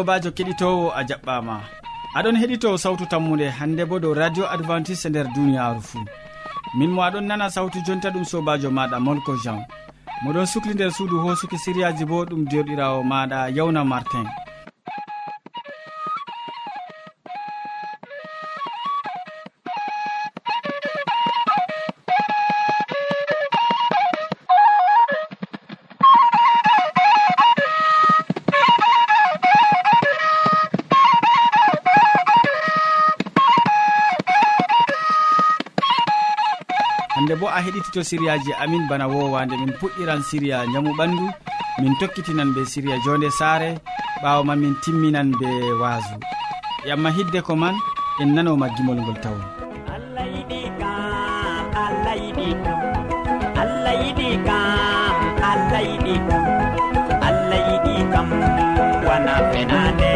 sobajo keɗitowo a jaɓɓama. Aɗon heɗito sawtu tammude hande bo dow radio advantice nder duniyaru fuu. Min mo aɗon nana sawtu jonta ɗum sobajo maɗa molko jean. Moɗon sukli nder suudu hosuki siriyaji bo ɗum joɗirawo maɗa yawna martin. heɗitito siriyaji amin bana wowande min puɗɗiran siriya jamu ɓandu min tokkitinan be siriya jonde saare ɓawo ma min timminan be waasu. Yamma hidde ko man en nanoma gimol ngol tawon. Allah yiɗi ka allah yiɗi ka allah yiɗi ka allah yiɗi kam allah yiɗi kam wana fenade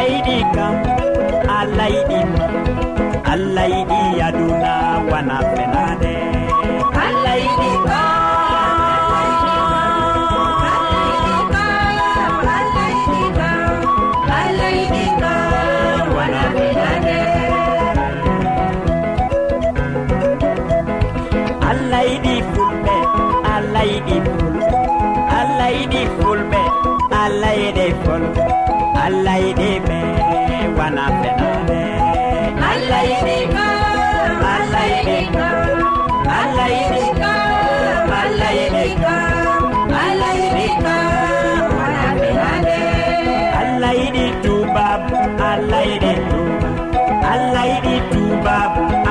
allah yiɗi kam allah yiɗi allah yiɗi aduna wana fenade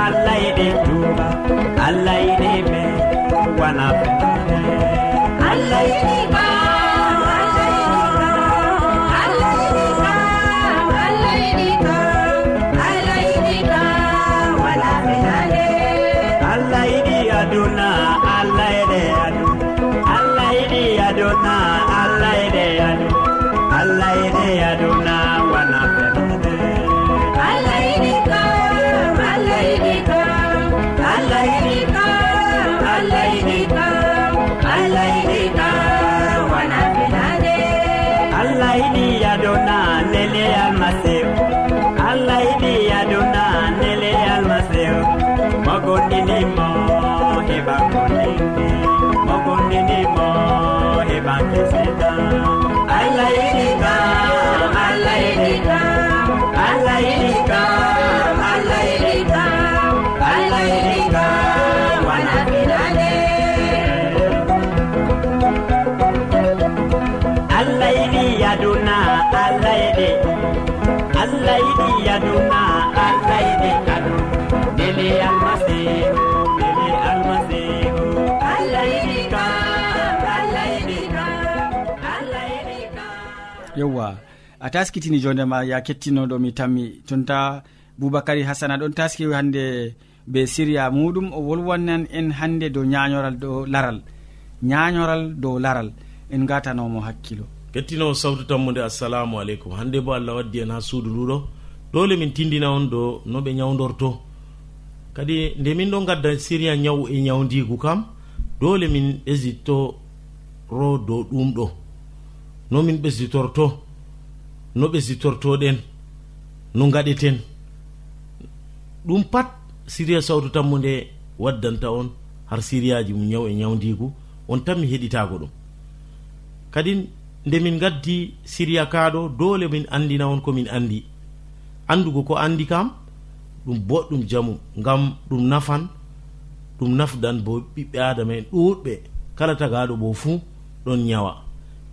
allah yiɗi duba allah yiɗi me wana allah yiɗi a taskitini jondema ya kettinoɗo mi tammi. Tonta boubacary hasana ɗon taski hande be siriya muɗum o wolwannan en hande dow ñañoral dow laral. Ñañoral dow laral. En gatanomo hakkilo. Kettinowo sawtu tammude assalamu aleykum. Hande bo allah waddi en ha suudu nduɗo dole min tindina on do no ɓe ñawdorto kadi nde min ɗo gadda siriya ñaw e ñawdigu kam dole min ɓesditoro dow ɗum ɗo. No min ɓesditorto. no ɓe sitortoɗen no gaɗeten ɗum pat siriya sawtu tammude waddanta on har siriyaji mum ñaw e ñawdigu on tan mi heɗitago ɗum. Kadi nde min gaddi siriya kaɗo dole min andina on komin andi andugo ko andi kam ɗum boɗɗum jamu ngam ɗum nafan ɗum nafdan bo ɓiɓɓe adama en ɗuɗɓe kala tagaɗo bo fuu ɗon ñawa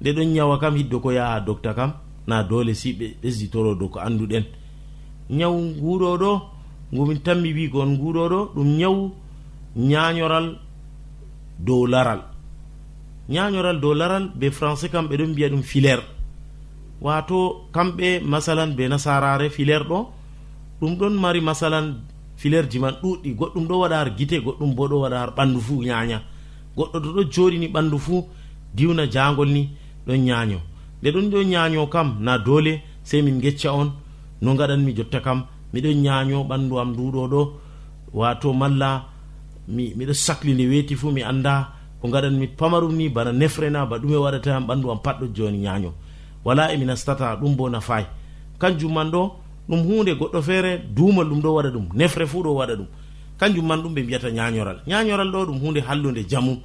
nde ɗon ñawa kam hiddo ko yaha docta kam. na dole si ɓe ɓesditoro dow ko anduɗen. Ñaw nguɗo ɗo ngumin tanmi wigon nguuɗoɗo ɗum ñaw ñañoral dow laral. Ñañoral dow laral be français kam ɓe ɗon mbiya ɗum filaire wato kamɓe masalan be nasarare filaire ɗo ɗum ɗon mari masalan filaire ji man ɗuɗɗi goɗɗum ɗo waɗa har guite goɗɗum bo ɗo waɗa har ɓandu fuu ñaña goɗɗo to ɗo joɗini ɓandu fuu diwna jangol ni ɗon ñaño nde ɗon ɗo ñaño kam na dole sey min gecca on. No gaɗanmi jotta kam miɗon ñaño ɓandu am nduɗo ɗo. Wato malla miɗo sahli nde weeti fuu mi annda ko gaɗanmi pamarum ni bana nefrena ba ɗume waɗata ɓandu am patɗo joni ñaño wala emi nastata ɗum bo nafayi kanjum man ɗo ɗum hunde goɗɗo feere duumal ɗum ɗo waɗa ɗum nefre fuu ɗo waɗa ɗum. Kanjum man ɗum ɓe mbiyata ñañoral ñañoral ɗo ɗum hunde hallude jamum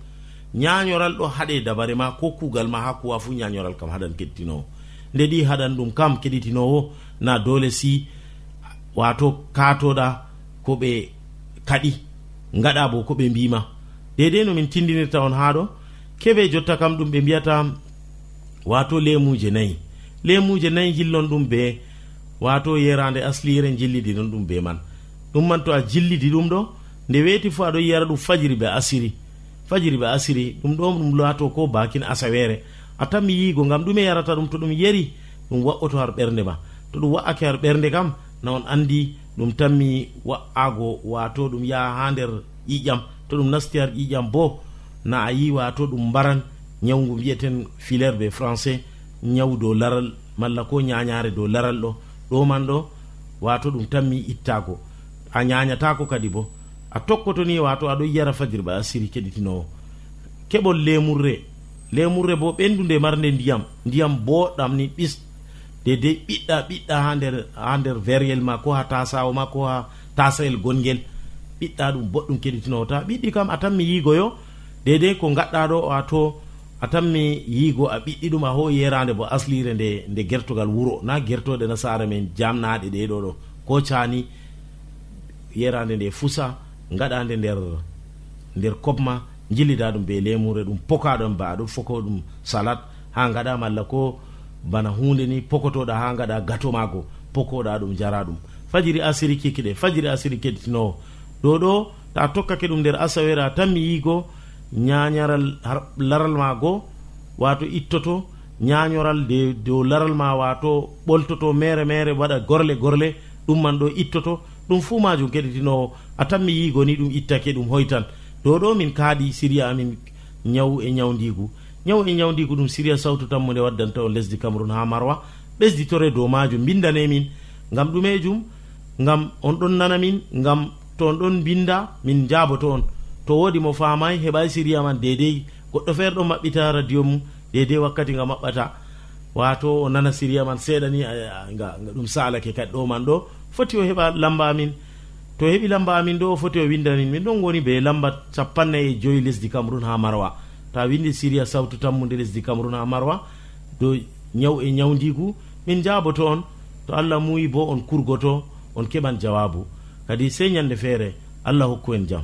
ñañoral ɗo haɗe dabare ma ko kugal ma ha kuwa fu ñañoral kam haɗan keɗitinowo. Nde ɗi haɗan ɗum kam keɗitinowo na dole si wato katoɗa ko ɓe kaɗi gaɗa bo ko ɓe mbima dedei no min tindinirta on ha ɗo keɓe jotta kam ɗum ɓe mbiyata wato lemuje nayyi lemuje nayyi jillon ɗum be wato yerande aslire jillidi non ɗum be man. Ɗum man to a jillidi ɗum ɗo nde weeti fo aɗon yiyara ɗum fajiri be asiri. fajiri ɓe asiri ɗum ɗo ɗum laato ko bakin asawere a tan mi yiigo ngam ɗume yarata ɗum to ɗum yeri ɗum wa'oto har ɓernde ma. To ɗum wa'ake har ɓernde kam na on andi ɗum tanmi wa'ago wato ɗum yaha ha nder ƴiƴam. To ɗum nasti har ƴiƴam bo na a yi wato ɗum mbaran. Ñawgu mbiyeten filaire be français ñaw dow laral malla ko ñañare dow laral ɗo. Ɗo man ɗo wato ɗum tanmi ittago a ñañatako kadi bo. a tokkoto ni e wato aɗo yara fajirba a siri keɗitinowo. Keɓol lemurre lemurre bo ɓendude marde ndiyam ndiyam boɗam ni ɓis. Dedei ɓiɗɗa ɓiɗɗa ha nder ha nder veryel ma ko ha tasawo ma ko ha tasayel gongel. Ɓiɗɗa ɗum boɗɗum keɗitinowo. Ta ɓiɗɗi kam a tanmi yigoyo dedei ko gaɗɗa ɗo wato a tanmi yigo a ɓiɗɗi ɗum a ho yerande bo aslire nde nde gertogal wuuro na gertoɗe nasara men jamnaɗe ɗeɗo ɗo ko cani yerande nde fusa gaɗande nder nder kob ma jillida ɗum be lemure ɗum pokaɗon ba aɗo foko ɗum salat. Ha gaɗa malla ko bana hunde ni pokotoɗa ha gaɗa gato mago pokoɗa ɗum jara ɗum. Fajiri asiri kikiɗe fajiri asiri keɗitinowo ɗo ɗo ta tokkake ɗum nder asawere a tanmi yigo ñañaral laral ma goo wato ittoto ñañoral de dow laral ma wato ɓoltoto mere mere waɗa gorle gorle ɗum man ɗo ittoto. ɗum fuu majum keɗitinowo a tanmi yigo ni ɗum ittake ɗum hoytan. Dow ɗo min kaaɗi siriya amin ñaw e ñawdigu ñaw e ñawdigu ɗum siriya sawtu tammude waddanta on lesdi cameron ha marwa. Ɓesditore dow majum bindane min. Gam ɗumejum gam on ɗon nana min gam to on ɗon binda min jaboto on. To wodi mo famay heɓay siriya man dedei goɗɗo feere ɗon maɓɓita radio mum dedei wakkati nga maɓɓata. Wato o nana siriya man seeɗani ga ɗum salake kadi ɗo man ɗo. foti o heɓa lamba amin. To heɓi lamba amin ɗo o foti o windanin min ɗon goni be lamba capannay e joyi lesdi cameron ha marwa. Ta windi siria sawtu tammude lesdi cameron ha marwa do ñaw e ñawdigu min jaboto on to allah muyi bo on kurgoto on keɓan jawabu. Kadi sey ñande feere allah hokku en jaam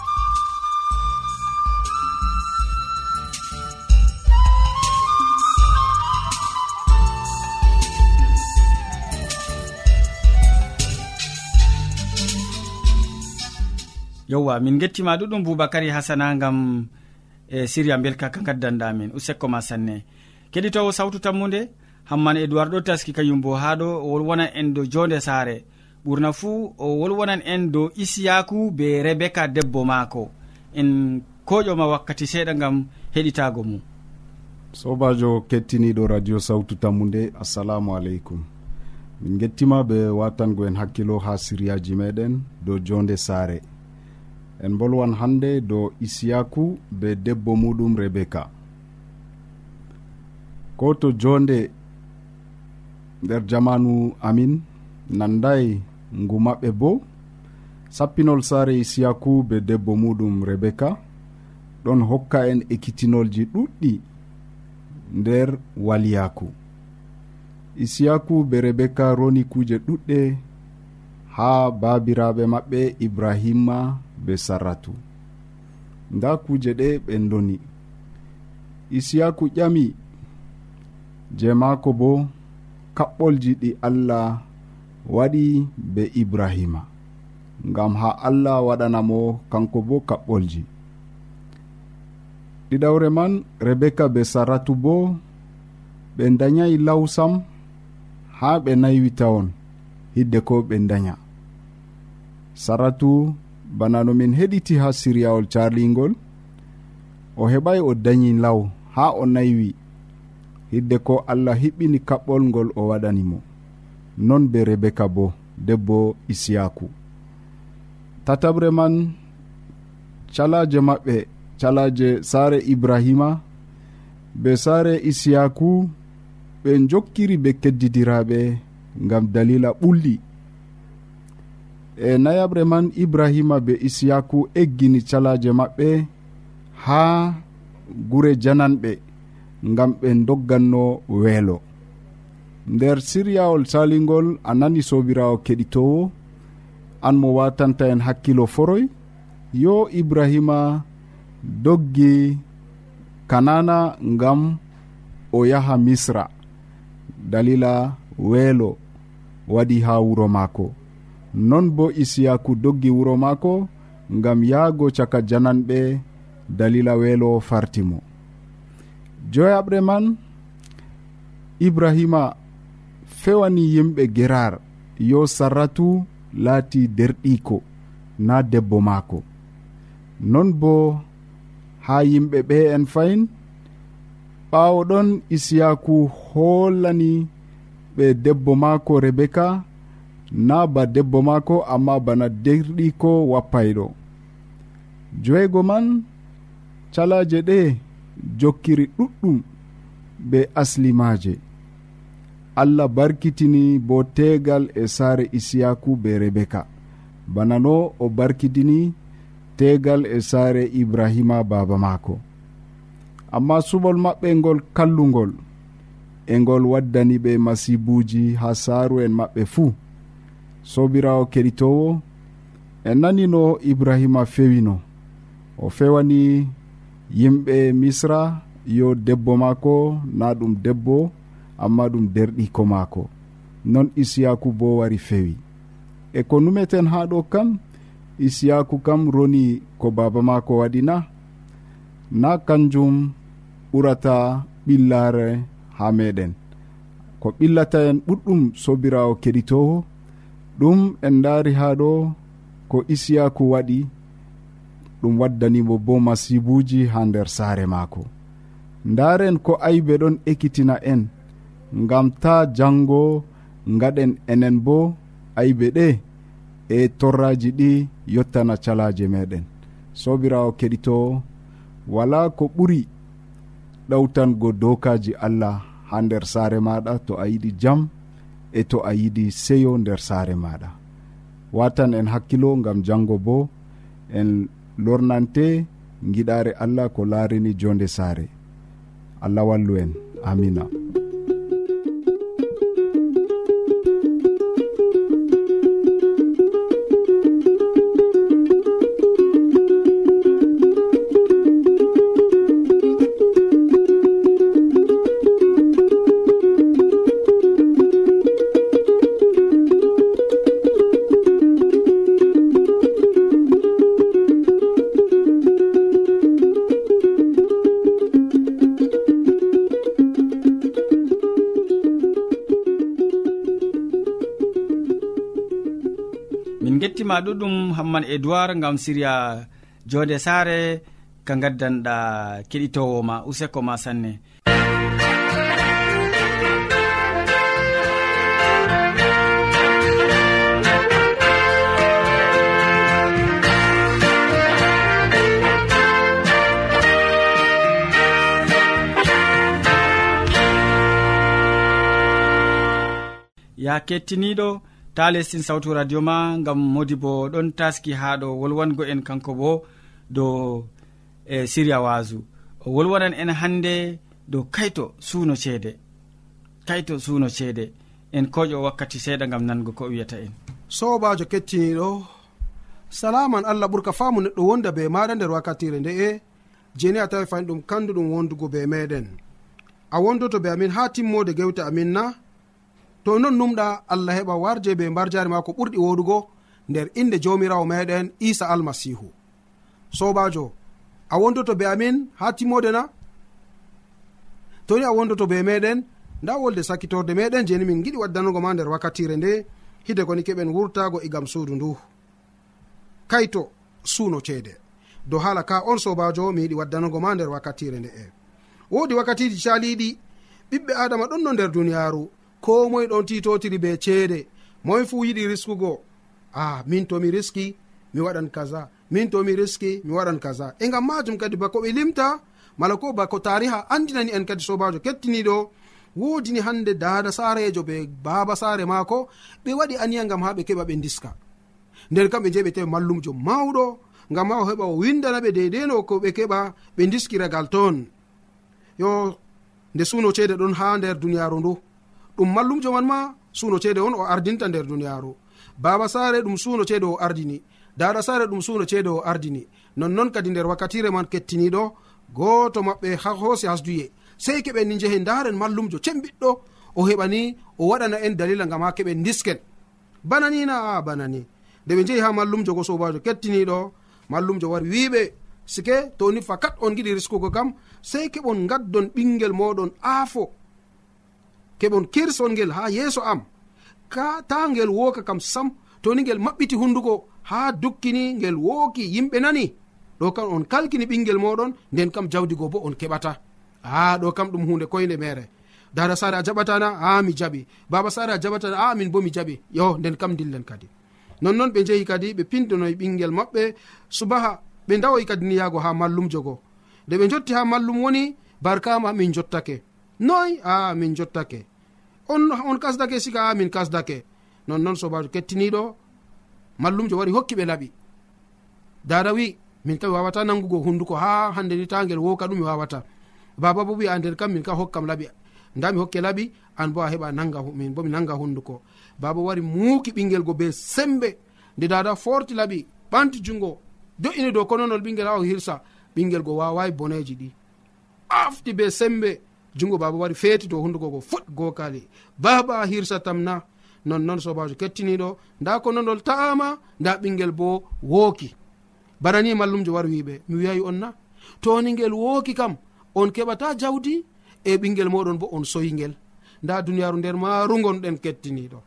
yewwa min gettima ɗuɗum boubacary hasana gam e siria belka ka gaddanɗamin usekko ma sanne. Keɗitowo sawtu tammude hamman edoird ɗo taski kañum bo ha ɗo o wolwonan en dow jonde saare. Ɓurna fuu o wolwonan en dow isiyaku be rebeka debbo maako. En koƴoma wakkati seeɗa gam heɗitago mum. Sobajo kettiniɗo radio sawtu tammude assalamu aleykum. Min gettima ɓe watango en hakkilo ha siriyaji meɗen dow jonde saare. en bolwan hande dow isiyaku be debbo muɗum rebeka ko to jonde nder jamanu amin nanday ngu maɓɓe bo sappinol saare isiyaku be debbo muɗum rebeka ɗon hokka en ekkitinolji ɗuɗɗi nder waliyaku. Isiyaku be rebeka roni kuje ɗuɗɗe ha babiraɓe maɓɓe ibrahima be sarratu. Nda kuje ɗe ɓe doni isiyaku ƴami je maako bo kaɓɓolji ɗi allah waɗi be ibrahima. Ngam ha allah waɗanamo kanko bo kaɓɓolji. Ɗiɗawre man rebeka be saratu bo ɓe dayayi lawsam ha ɓe naywita on hidde ko ɓe daya saratu bana no min heɗiti ha siryawol carlingol o heɓay o dañi law ha o naywi. Hidde ko allah hiɓɓini kaɓɓol ngol o waɗanimo non be rebeka bo debbo isiyaku. Tatabre man calaje maɓɓe calaje saare ibrahima be saare isiyaku ɓe jokkiri be keddidiraɓe gam dalila ɓulli. e nayaɓre man ibrahima be isiyaku eggini calaje maɓɓe ha gure jananɓe ngam ɓe dogganno weelo. Nder siryawol salingol a nani sobirawo keɗitowo an mo watanta en hakkilo foroy. Yo ibrahima doggi kanana ngam o yaha misra. Dalila weelo waɗi ha wuro maako. non bo isiyaku doggi wuro maako ngam yahgo caka jananɓe dalila weelo fartimo. Joyaɓre man ibrahima fewani yimɓe gerar yo sarratu laati derɗiko na debbo maako. Non bo ha yimɓe ɓe en fayin ɓawo ɗon isiyaku hollani ɓe debbo maako rebeka na ba debbo maako amma bana derɗiko wappayɗo. Joygo man calaje ɗe jokkiri ɗuɗɗum be aslimaje allah barkitini bo tegal e saare isiyaku be rebeka. Bana no o barkitini tegal e saare ibrahima baba maako. Amma suɓol maɓɓe ngol kallugol e ngol waddani ɓe masibuji ha saaru en maɓɓe fuu. sobirawo keɗitowo en nani no ibrahima fewino. O fewani yimɓe misra yo debbo maako na ɗum debbo amma ɗum derɗiko maako. Non isiyaku bo wari fewi. E ko numeten ha ɗo kam isiyaku kam roni ko baba maako waɗi na na kanjum ɓurata ɓillare ha meɗen. Ko ɓillata en ɓuɗɗum sobirawo keɗitowo ɗum en daari ha ɗo ko isiyaku waɗi ɗum waddanimo bo masibuji ha nder saare maako. Ndaren ko aybe ɗon ekkitina en ngam ta jango gaɗen enen bo aybe ɗe e torraji ɗi yottana calaje meɗen sobirawo keɗito wala ko ɓuri ɗawtango dokaji allah ha nder saare maɗa to a yiɗi jam e to a yiɗi seyo nder saare maɗa watan en hakkilo gam jango bo en lornante giɗare allah ko laarini jonde saare. Allah wallu en. Amina. ma ɗuɗum hamman edoird gam siriya jonde saare ka gaddanɗa keɗitowo ma useko ma sanne. Ya kettiniɗo ta lestin sawtu radio ma gam modi bo ɗon taski ha ɗo wolwango en kanko bo dow e siriya wasu o wolwanan en hande dow kayto suuno ceede. Kayto suuno ceede. En koƴo wakkati seeɗa gam nango ko wiyata en. Sobajo kettiniɗo salaman allah ɓurka faamu neɗɗo wonda be maɗa nder wakkatire nde'e jeni a tawi fani ɗum kandu ɗum wondugo be meɗen. A wondoto be amin ha timmode gewte amin na to non numɗa allah heɓa warje be mbar jari ma ko ɓurɗi woɗugo nder inde jamirawo meɗen isa almasihu. Sobajo a wondoto be amin ha timmode na? To ni a wondoto be meɗen nda wolde sakkitorde meɗen jeni min giɗi waddanugo ma nder wakkatire nde hide koni keɓen wurtago e igam suudu ndu. Kayto suuno ceede. Dow hala ka on sobajo mi yiɗi waddanugo ma nder wakkatire nde e. Wodi wakkatiji caliɗi ɓiɓɓe adama ɗon no nder duniyaru ko moye ɗon titotiri be ceede. Moye fuu yiɗi riskugo. A ah, min tomi riski mi waɗan kaza. Min tomi riski mi waɗan kaza. E gam majum kadi bako ɓe limta mala ko bako tariha andinani en kadi sobajo kettiniɗo wodini hande dada sarejo be baba sare mako ɓe waɗi aniya gam ha ɓe keɓa ɓe diska nder kamɓe je ɓe tawi mallumjo mawɗo gam ha o heɓa o windana ɓe deydeno ko ɓe keɓa ɓe diskiragal toon. Yo nde suno ceede ɗon ha nder duniyaru ndu. ɗum mallumjo man ma suno ceede on o ardinta nder duniyaaru. Baba saare ɗum suno ceede o ardini. Daɗa saare ɗum suno ceede o ardini. Nonnoon kadi nder wakkatire man kettiniɗo gooto maɓɓe ha hoosi hasduye. Sey keɓen ni njehe ndaren mallumjo cembiɗɗo o heɓani o waɗana en dalila gam ha keɓen disken bana ni na a bana ni nde ɓe njehi ha mallumjo go sobajo kettiniɗo mallumjo wari wiɓe sike toni fakat on giɗi riskugo kam sey keɓon gaddon ɓingel moɗon aafo. keɓon kirson ngel ha yeeso am. Ka ta ngel woka kam sam toni ngel maɓɓiti hunduko ha dukkini ngel wooki yimɓe nani. Ɗo kam on kalkini ɓingel moɗon nden kam jawdigo bo on keɓata. A ɗo kam ɗum hunde koyde mere dara sare a jaɓatana a mi jaɓi. Baba sare a jaɓatana a min bo mi jaɓi. Yo nden kam dillen kadi. Nonnoon ɓe jehi kadi ɓe pindonoyi ɓingel maɓɓe subaha ɓe dawoyi kadi niyago ha mallum jogo. Nde ɓe jotti ha mallum woni barkama min jottake. Noy a min jottake. on on kasdake siga a min kasdake nonnoon sobajo kettiniɗo. Mallumjo wari hokki ɓe laaɓi dada wi min kam mi wawata nangugo hunduko ha hande ni tagel woka ɗum mi wawata. Baba bo wi a nder kam min ka hokkam laɓi. Nda mi hokke laɓi an bo a heɓa nanga min bo mi nanga hunduko. Baba wari muuki ɓingel go be sembe. Nde dada forti laɓi ɓanti jungo. Do'ini dow kononol ɓingel ha o hirsa ɓingel go wawai boneji ɗi. Afti be sembe. jungo baba wari feeti dow hunduko go fut gokali baba hirsatam na nonnon sobajo kettiniɗo nda ko nonol ta'ama nda ɓingel bo wooki. Banani mallumjo wari wiɓe mi wiyayi on na. Toni ngel wooki kam on keɓata jawdi e ɓingel moɗon bo on soyingel nda duniyaru nder marugonɗen kettiniɗo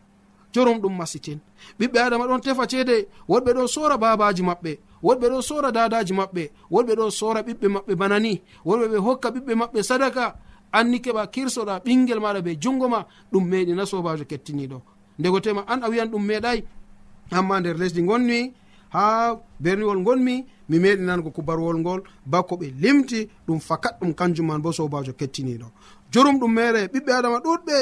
jorum ɗum masitin. Ɓiɓɓe adama ɗon tefa ceede woɗɓe ɗo sora babaji maɓɓe woɗɓe ɗo sora dadaji maɓɓe woɗɓe ɗo sora ɓiɓɓe maɓɓe banani woɗɓe ɓe hokka ɓiɓɓe maɓɓe sadaka anni keɓa kirsoɗa ɓingel maɗa be jungo ma ɗum meɗi na sobajo kettiniɗo. Ndegotema an a wiyan ɗum meeɗay amma nder lesdi gonmi ha berniwol gonmi mi meɗi nango kubarwol ngol bako ɓe limti ɗum fakat ɗum kanjum man bo sobajo kettiniɗo. Jurum ɗum mere ɓiɓɓe adama ɗuɗɓe.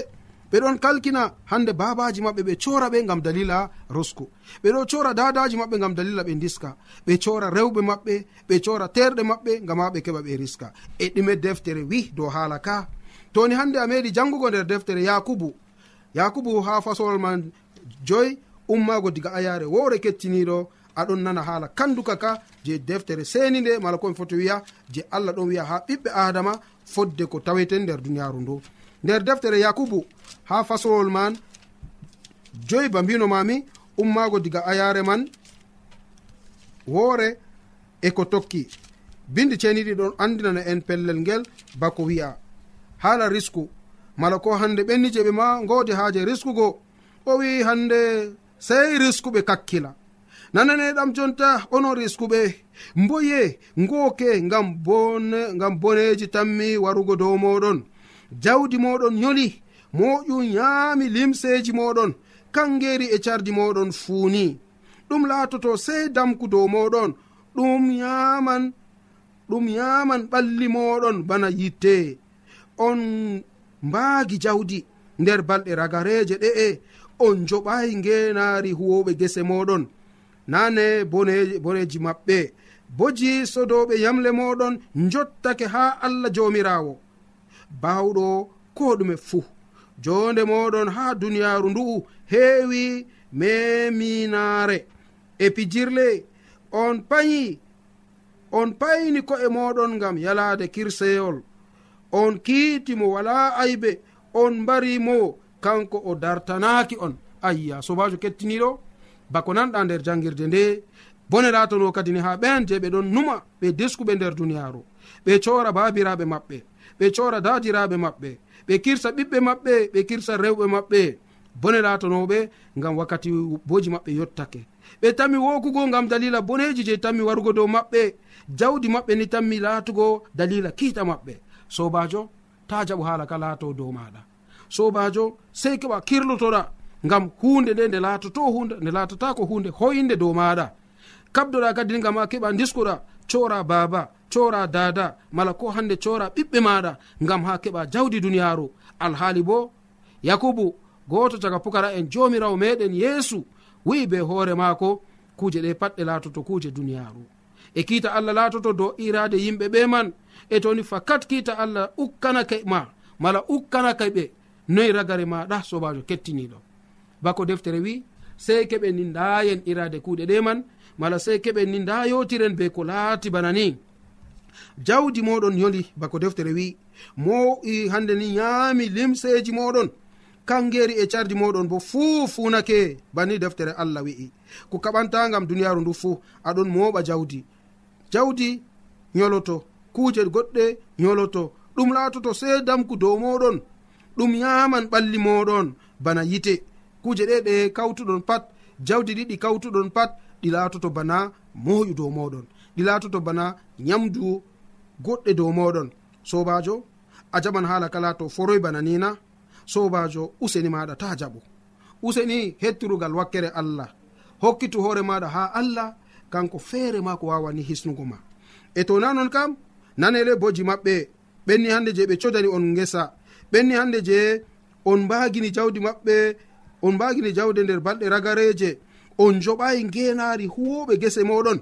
ɓeɗon kalkina hande babaji maɓɓe ɓe cora ɓe gam dalila rosku ɓe ɗo cora dadaji maɓɓe gam dalila ɓe diska ɓe cora rewɓe maɓɓe ɓe cora terɗe maɓɓe gam ha ɓe keɓa ɓe riska. E ɗume deftere wi dow haala ka. Toni hande a meɗi jangugo nder deftere yakubu. Yakubu ha fasolol man joyi ummago diga ayare wowre kettiniɗo aɗon nana haala kanduka ka je deftere seni nde mala komi foti wiya je allah ɗon wiya ha ɓiɓɓe adama fodde ko taweten nder duniyaru ndu. nder deftere yakubu ha fasowol man joyi ba mbinomami ummago diga ayare man woore e ko tokki. Bindi ceniɗi ɗon andinana en pellel ngel bako wi'a. Haala risku. Mala ko hande ɓenni je ɓe ma godi haaje riskugo. O wi hande sey riskuɓe kakkila. Nananeɗam jonta onon riskuɓe. Mboye ngoke ngam bone ngam boneji tammi warugo dow moɗon jawdi moɗon yoli moƴum yaami limseji moɗon kangeri e cardi moɗon fuuni. Ɗum laatoto sey damku dow moɗon ɗum yaman ɗum yaman ɓalli moɗon bana yitte. On mbaagi jawdi nder balɗe ragareje ɗe'e on joɓayi ngenaari huwoɓe gese moɗon. Nane boneji maɓɓe boji sodoɓe yamle moɗon jottake ha allah jomirawo bawɗo ko ɗume fuu jonde moɗon ha duniyaru ndu'u heewi meminaare. E pijirle on payi on payni ko'e moɗon ngam yalaade kirseyol on kiitimo wala aybe on mbarimo kanko o dartanaki on. Ayya sobajo kettiniɗo bako nanɗa nder jangirde nde. Bone bonerato kadi ni ha ɓen je ɓe ɗon numa ɓe deskuɓe nder duniyaru ɓe cora babiraɓe maɓɓe. ɓe cora dadiraɓe maɓɓe ɓe kirsa ɓiɓɓe maɓɓe ɓe kirsa rewɓe maɓɓe. Bone latanoɓe gam wakkati boji maɓɓe yottake. Ɓe tammi wokugo gam dalila boneji je tammi warugo dow maɓɓe. Jawdi maɓɓe ni tammi laatugo dalila kiita maɓɓe. Sobajo ta jaɓu hala ka laato dow maɗa sobajo sey keɓa kirlotoɗa gam hunde nde nde laatoto hunde nde laatata ko hunde hoyinde dow maɗa kabdoɗa kadi gam a keɓa diskuɗa cora baba cora dada mala ko hande cora ɓiɓɓe maɗa gam ha keɓa jawdi duniyaru alhaali bo yakubu goto caga pukara en jomirawo meɗen yeesu wi'i be hoore maako kuje ɗe patɗe laatoto kuje duniyaru e kiita allah laatoto dow irade yimɓe ɓe man e toni fakat kiita allah ukkanake ma mala ukkanake ɓe noyi ragare maɗa sobajo kettiniɗo bako deftere wi sey keɓen ni ndayen irade kuuɗe ɗe man mala sey keɓen ni nda yotiren be ko laati bana ni. jawdi moɗon yoli bako deftere wi mo hande ni yaami limseji moɗon. Kangeri e cardi moɗon bo fuu funake banni deftere allah wi'i. Ko kaɓantagam duniyaru ndu fuu aɗon moɓa jawdi. Jawdi yoloto kuuje goɗɗe yoloto ɗum laatoto sei damku dow moɗon. Ɗum yaman ɓalli moɗon bana yite. Kuuje ɗe ɗe kawtuɗon pat jawdi ɗiɗi kawtuɗon pat ɗi laatoto bana moƴu dow moɗon. ɗi laatoto bana nyamdu goɗɗe dow moɗon. Sobajo a jaɓan haala kala to foroy bana nina sobajo useni maɗa ta jaɓo useni hettirugal wakkere allah. Hokkitu hoore maɗa ha allah kanko feere ma ko wawani hisnugo ma. E to nanon kam nanele boji maɓɓe ɓenni hande je ɓe codani on gesa ɓenni hande je on mbagini jawdi maɓɓe on mbagini jawde nder balɗe ragareje on joɓayi ngenari huwoɓe gese moɗon.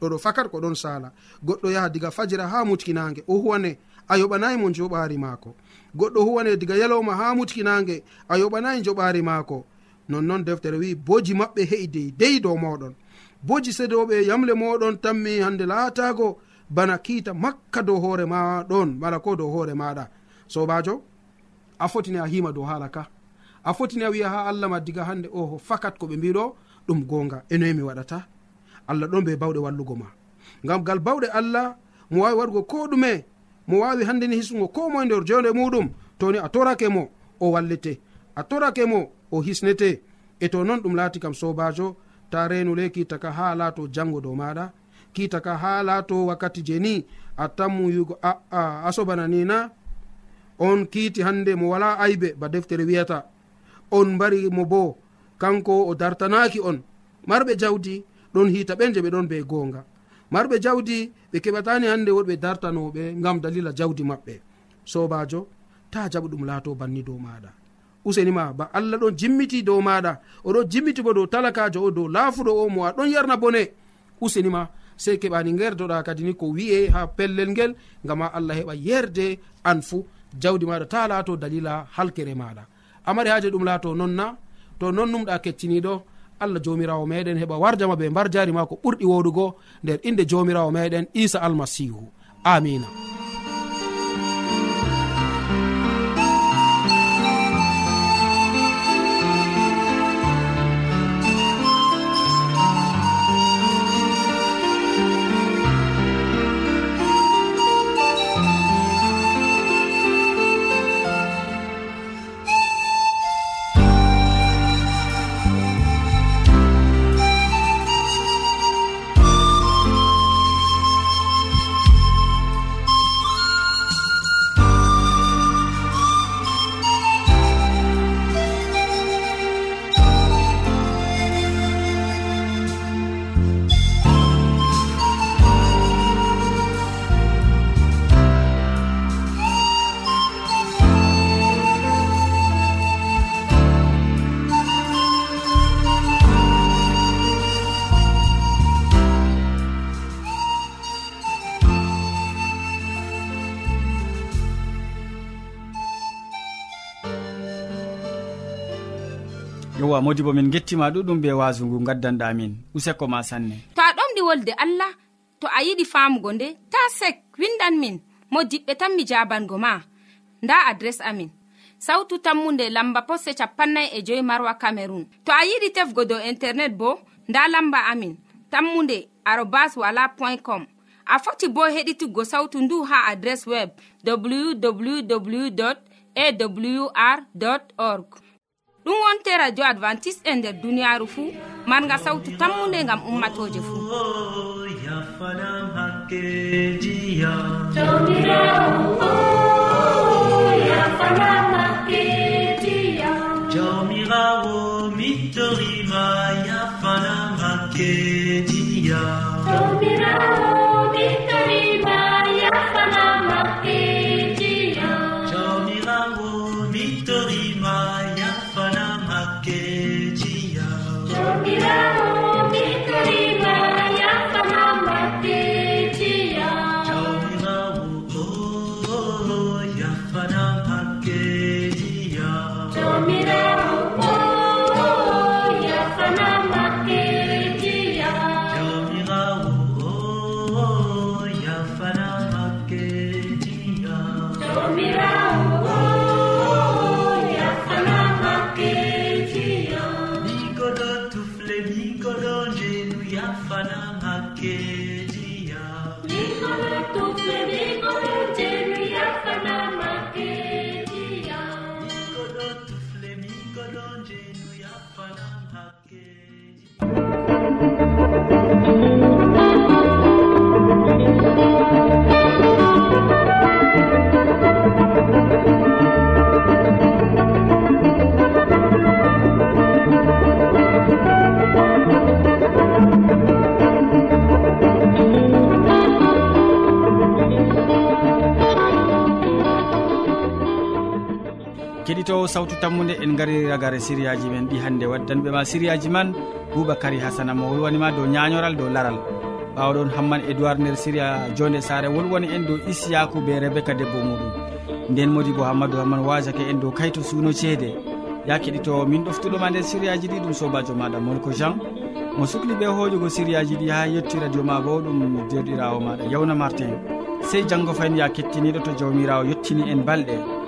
ɗoɗo fakat ko ɗon sala goɗɗo yaha diga fajira ha mutkinage o huwane a yoɓanayi mo joɓari maako. Goɗɗo huwane diga yalowma ha mutkinage a yoɓanayi joɓari maako. Nonnon deftere wi boji maɓɓe he'i dey dow moɗon boji sedoɓe yamle moɗon tammi hande laatago bana kiita makka dow hoore maɗon mala ko dow hoore maɗa sobajo a fotini a hima dow haala ka. A fotini a wiya ha allah ma diga hande oho fakat koɓe mbiɗo ɗum gonga enoyemi waɗata. allah ɗon be bawɗe wallugo ma. Ngam gal bawɗe allah mo wawi waɗugo ko ɗume mo wawi handeni hisugo ko moe nder jonde muɗum toni a torake mo o wallete. A torake mo o hisnete. E to noon ɗum laati kam sobajo ta renule kitaka ha laato jango dow maɗa kitaka ha laato wakkati je ni a tammu yigo aa a sobana nina on kiiti hande mo wala aybe ba deftere wiyata. On mbari mo bo kanko o dartanaki on. Marɓe jawdi ɗon hiita ɓen je ɓe ɗon be gonga marɓe jawdi ɓe keɓatani hande woɗɓe dartanoɓe gam dalila jawdi maɓɓe. Sobajo ta jaɓu ɗum laato banni dow maɗa usenima ba allah ɗon jimmiti dow maɗa oɗon jimmiti bo dow talakajo o dow laafuɗo o mo a ɗon yarna bone. Usenima sey keɓani gerdoɗa kadi ni ko wi'e ha pellel ngel gama allah heɓa yerde an fuu. Jawdi maɗa ta laato dalila halkere maɗa amari haji ɗum laato nonna to non numɗa kecciniɗo allah jomirawo meɗen heɓa warjama ɓe mbar jari ma ko ɓurɗi woɗugo nder inde jomirawo meɗen isa almasihu. Amina. yowa modi bo min gettima ɗuɗum be wasu ngu gaddanɗa min useko ma sanne. To a ɗomɗi wolde allah to a yiɗi famugo nde ta sek windan min. Mo diɓɓe tan mi jabango ma. Nda adres amin. Sautu tammunde lamba posse capannay e joyi marwa camerun to a yiɗi tefgo dow internet bo nda lamba amin. Tammunde arobas wala point com. A foti bo heɗituggo sautu ndu ha adres web www awr org. ɗum wonte radio advantice e nder duniyaru fuu marga sawtu tammunde gam ummatoje fuu yafanam hakkejiya jawmirawo mittorima yafanam hakkeji keɗitowo sawtu tammude en gari ragare siriyaji men ɗi hannde. Waddanɓe ma siriyaji man boubacary hasana mo wolwanima dow ñañoral dow laral. Ɓawɗon hamman édoird nder séria jonde sare wolwoni en dow isiyaku be rebéca debbo muɗum. Nden modi bo hammadou hamman wasake en dow kayto suuno ceede. Ya keɗitowo min ɗoftuɗoma nder sériyaji ɗi ɗum sobajo maɗa molko jean. Mo sukli ɓe hoƴugo sériyaji ɗi ha yetti radio ma bo ɗum derɗirawo maɗa yawna martin. Sey janggo fayin ya kettiniɗo to jawmirawo yettini en balɗe.